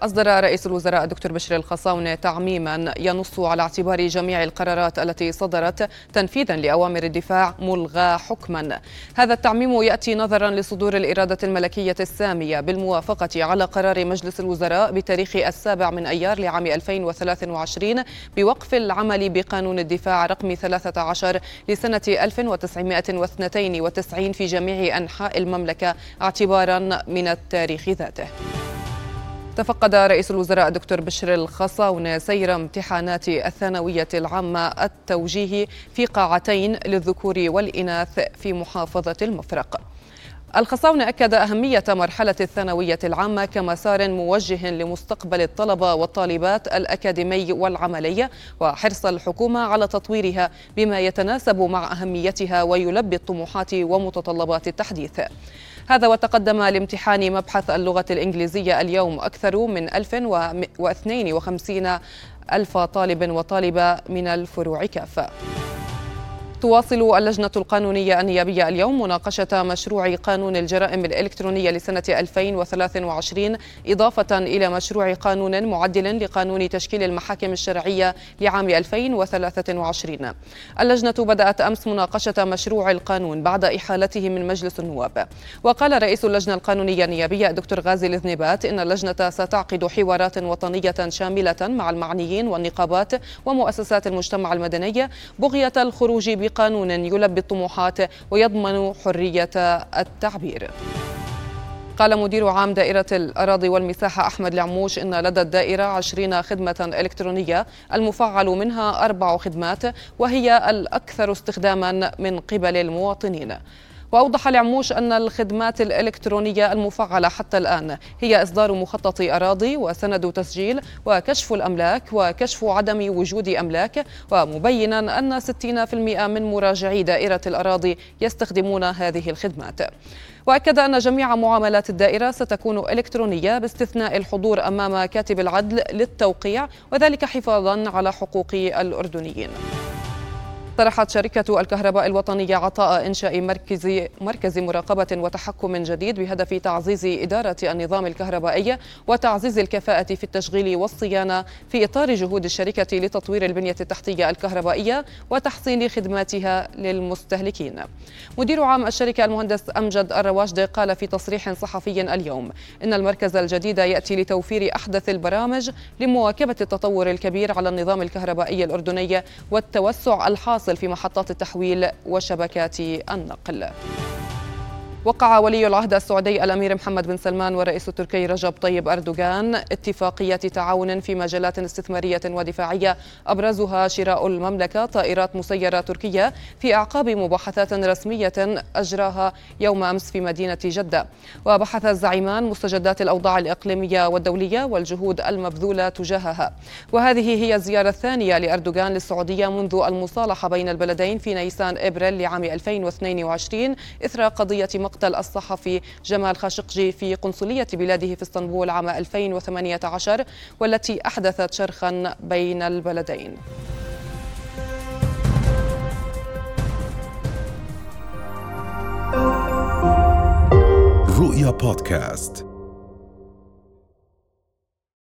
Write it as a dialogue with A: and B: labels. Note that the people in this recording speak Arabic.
A: أصدر رئيس الوزراء الدكتور بشر الخصاونة تعميما ينص على اعتبار جميع القرارات التي صدرت تنفيذا لأوامر الدفاع ملغى حكما. هذا التعميم يأتي نظرا لصدور الإرادة الملكية السامية بالموافقة على قرار مجلس الوزراء بتاريخ السابع من أيار لعام 2023 بوقف العمل بقانون الدفاع رقم 13 لسنة 1992 في جميع أنحاء المملكة اعتبارا من التاريخ ذاته. تفقد رئيس الوزراء الدكتور بشر الخصاونة سير امتحانات الثانوية العامة التوجيهي في قاعتين للذكور والإناث في محافظة المفرق. الخصاونة أكد أهمية مرحلة الثانوية العامة كمسار موجه لمستقبل الطلبة والطالبات الأكاديمي والعملي وحرص الحكومة على تطويرها بما يتناسب مع أهميتها ويلبي الطموحات ومتطلبات التحديث. هذا وتقدم لامتحان مبحث اللغة الإنجليزية اليوم أكثر من 1052 ألف طالب وطالبة من الفروع كافة. تواصل اللجنة القانونية النيابية اليوم مناقشة مشروع قانون الجرائم الإلكترونية لسنة 2023 إضافة إلى مشروع قانون معدل لقانون تشكيل المحاكم الشرعية لعام 2023 اللجنة بدأت أمس مناقشة مشروع القانون بعد إحالته من مجلس النواب. وقال رئيس اللجنة القانونية النيابية دكتور غازي الذنبات إن اللجنة ستعقد حوارات وطنية شاملة مع المعنيين والنقابات ومؤسسات المجتمع المدني بغية الخروج بقانون يلبي الطموحات ويضمن حرية التعبير. قال مدير عام دائرة الأراضي والمساحة أحمد العموش إن لدى الدائرة عشرين خدمة إلكترونية المفعل منها أربع خدمات وهي الأكثر استخداما من قبل المواطنين. وأوضح العموش أن الخدمات الإلكترونية المفعلة حتى الآن هي إصدار مخطط أراضي وسند تسجيل وكشف الأملاك وكشف عدم وجود أملاك ومبينا أن 60% من مراجعي دائرة الأراضي يستخدمون هذه الخدمات. وأكد أن جميع معاملات الدائرة ستكون إلكترونية باستثناء الحضور أمام كاتب العدل للتوقيع وذلك حفاظا على حقوق الأردنيين. اقترحت شركة الكهرباء الوطنية عطاء إنشاء مركز مركز مراقبة وتحكم جديد بهدف تعزيز إدارة النظام الكهربائي وتعزيز الكفاءة في التشغيل والصيانة في إطار جهود الشركة لتطوير البنية التحتية الكهربائية وتحسين خدماتها للمستهلكين. مدير عام الشركة المهندس أمجد الرواشدي قال في تصريح صحفي اليوم إن المركز الجديد يأتي لتوفير أحدث البرامج لمواكبة التطور الكبير على النظام الكهربائي الأردني والتوسع الحاصل الحاصل في محطات التحويل وشبكات النقل. وقع ولي العهد السعودي الأمير محمد بن سلمان والرئيس التركي رجب طيب أردوغان اتفاقيات تعاون في مجالات استثمارية ودفاعية أبرزها شراء المملكة طائرات مسيرة تركية في أعقاب مباحثات رسمية أجراها يوم أمس في مدينة جدة. وبحث الزعيمان مستجدات الأوضاع الإقليمية والدولية والجهود المبذولة تجاهها. وهذه هي الزيارة الثانية لأردوغان للسعودية منذ المصالحة بين البلدين في نيسان إبريل لعام 2022 إثر قضية مقتل الصحفي جمال خاشقجي في قنصلية بلاده في اسطنبول عام 2018 والتي أحدثت شرخا بين البلدين.
B: رؤيا بودكاست.